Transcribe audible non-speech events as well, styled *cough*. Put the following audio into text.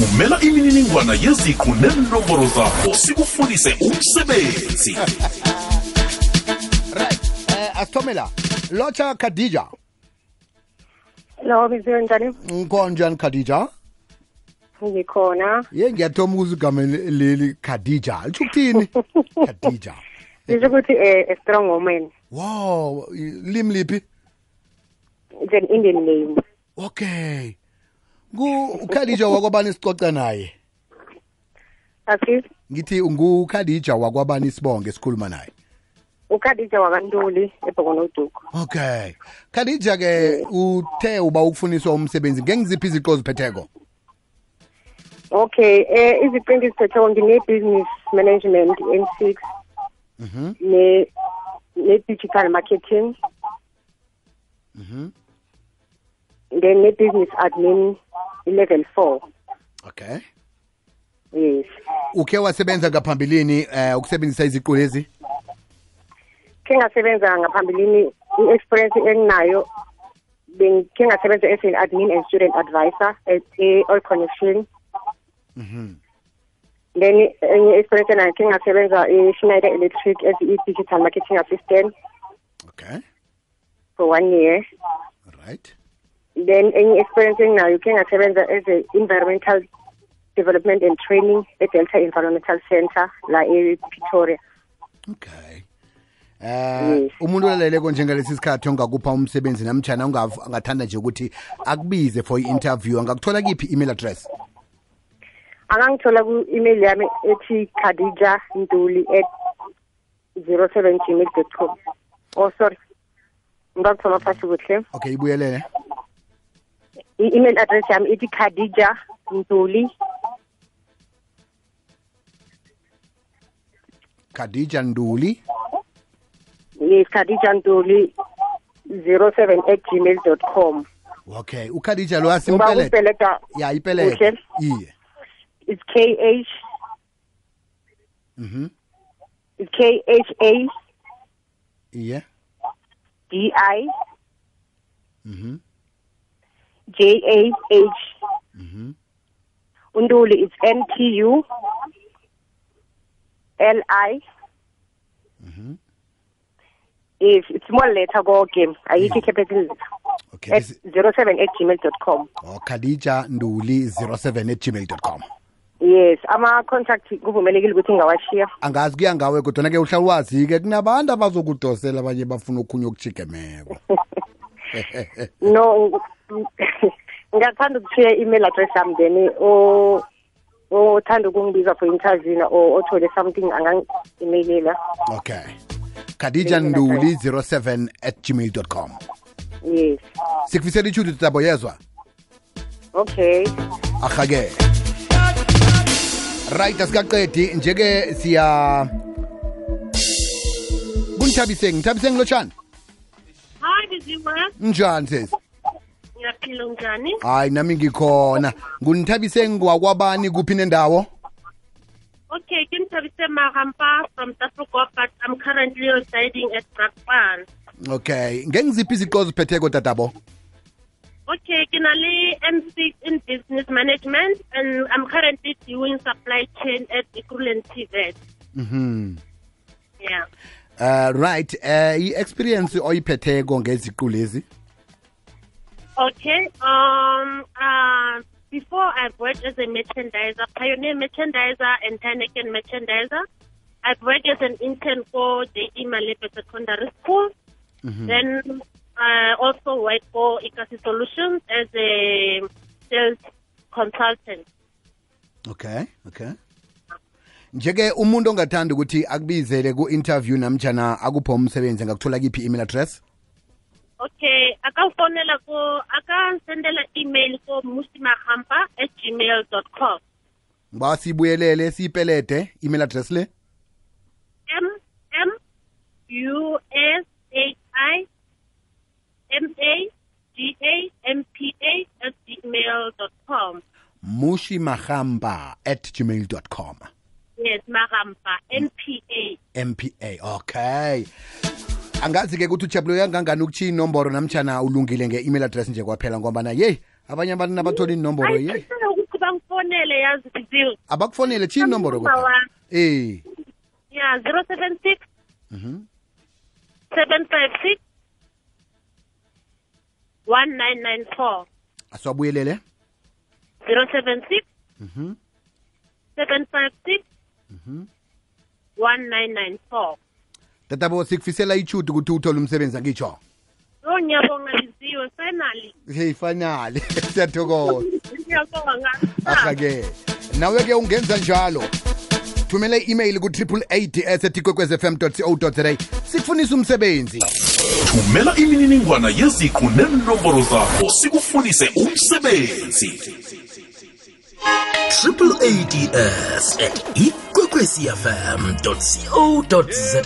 thumela imininingwana yeziqu nenomboro zakho sikufundise umsebenzi right eh asithome la lotsha khadija Lo biziwe njani? nkonjani khadija Ngikhona. ye ngiyathoma ukuze igama le- leli khadija litsho ukuthini *laughs* khadija Lisho ukuthi eh, a strong woman. wow i- lim liphi It's an Indian name. okay ngukhadija wakwabani sicoca naye? Asi ngithi ngukhadija wakwabani sibonge sikhuluma naye? uKhadija wakantuli eBhokonoduko. okay. Khadija ke uthe uba ukufuniswa umsebenzi ngengiziphi iziqo ziphetheko Okay, eh iziqinti eziphethe ngine business management N6 mhm. Ne ne digital marketing. mhm. Then ne business admin. Level 4. okay. Yes. ukhe wasebenza ngaphambilini eh ukusebenzisa iziqu lezi? Ke ngasebenza ngaphambilini i-experience enginayo bengike ngasebenza as an admin and student advisor at eh, All Connection. mhm. Then enye experience nayo ke ngasebenza e-Schneider Electric as i-digital marketing assistant. Okay. For one year. Right. Then enye experience enginayo ke ngasebenza as environmental development and training e-Delta Environmental Center la e-Pretoria. Okay. Eh Yes. umuntu olaleleko njengalesi sikhathi ongakupha umsebenzi namtshana ungav- angathanda nje ukuthi akubize for i-interview angakuthola kiphi email address? Angangithola ku-email yami ethi khadija ntuli at zero seven gmail dot com. Oh sorry. Ngikakuthoma phasi kuhle. Okay ibuyelele i-email address yami ithi khadija ntuli. Khadija nduli yes khadija ntuli zero seven at gmail dot com. Okay ukhadija lo ngiba asimpelede ukupeleta ya ipelede Kuhle. iye. It's k h mhm. it's k h a iye. D i mhm. J a h. Mhm untuli it's n t u l i. Mhm yes it's small letter konke ayikho capital letter. Okay at this, zero seven at gmail dot com. Oh, khadija nduli 07 at gmail.com yes ama-contact kuvumelekile ukuthi ngawashiya. Angazi kuya ngawe kodwa ke uhlala wazi-ke kunabantu abazokudosela abanye bafuna okhunye okuchigemeko *laughs* *laughs* no *laughs* ngiyathanda ukushiya i-email address yami then o othanda ukungibiza for interview na or othole something angangi-emailela okay. Khadija nduli 07 at gmail.com yes. Sikufisela ichudu tabo yezwa? Okay. Ahake. Right asikaqedi. Njeke siya kunithabiseng ngithabiseng lotshani? Hayi biziwe, njani sesi ngiyaphila njani? hayi nami ngikhona ngunithabise ngwakwabani kuphi nendawo Okay, kimthabise mahampa from Tafuko, but I'm currently residing at Brakpan. okay ngengiziphi iziqo ziphetheko tatabo Okay, ke na M6 in business management and I'm currently doing supply chain at Ekurhuleni TVET. mhm Yeah. uh, right uh, i-experience oyiphetheko ngeziqu lezi Okay. Um. Uh. Before I've worked as a merchandiser, Pioneer merchandiser and Heineken merchandiser. I've worked as an intern for the Malepe Secondary School. Then I also worked for Ikasi Solutions as a sales consultant. okay okay njeke umuntu ongathanda ukuthi akubizele ku-interview namjana akupho umsebenzi angakuthola kiphi email address Okay, I can phone ko I can send an email ko musimahampa at gmail.com. ngiba siyibuyelele siyipelede email address le M M U S H I M A G A M P A at gmail.com. mushi mahamba at gmail.com Yes, Marampa, M P A. mpa okay angazi-ke ukuthi ujabulo kangangani ukutshiya inomboro namtshana ulungile nge-email address nje kwaphela ngobana yeyi abanye abantu nabathola inomboro ye yeyi ngicela ukuthi bangifone bakufonele yazi biziwe abakufonele tshiya inomboro eh ya zero seven six. Mhm. Seven five six. One nine nine four. Asiwabuyelele zero seven six. Mhm. Seven five six. One nine nine four tatabo sikufisela ichudu ukuthi uthole umsebenzi angitsho o ngiyabonga biziwe finally hey fanale *laughs* siyathokoza. Ngiyabonga. Aha-ke nawe-ke ungenza njalo. Thumela i-email ku-triple ads etikwekwez-fm co za sikufunisa umsebenzi. Thumela imininingwana yeziqu nenomboro zakho sikufundise umsebenzi. triple ads at ikwekwecfm co za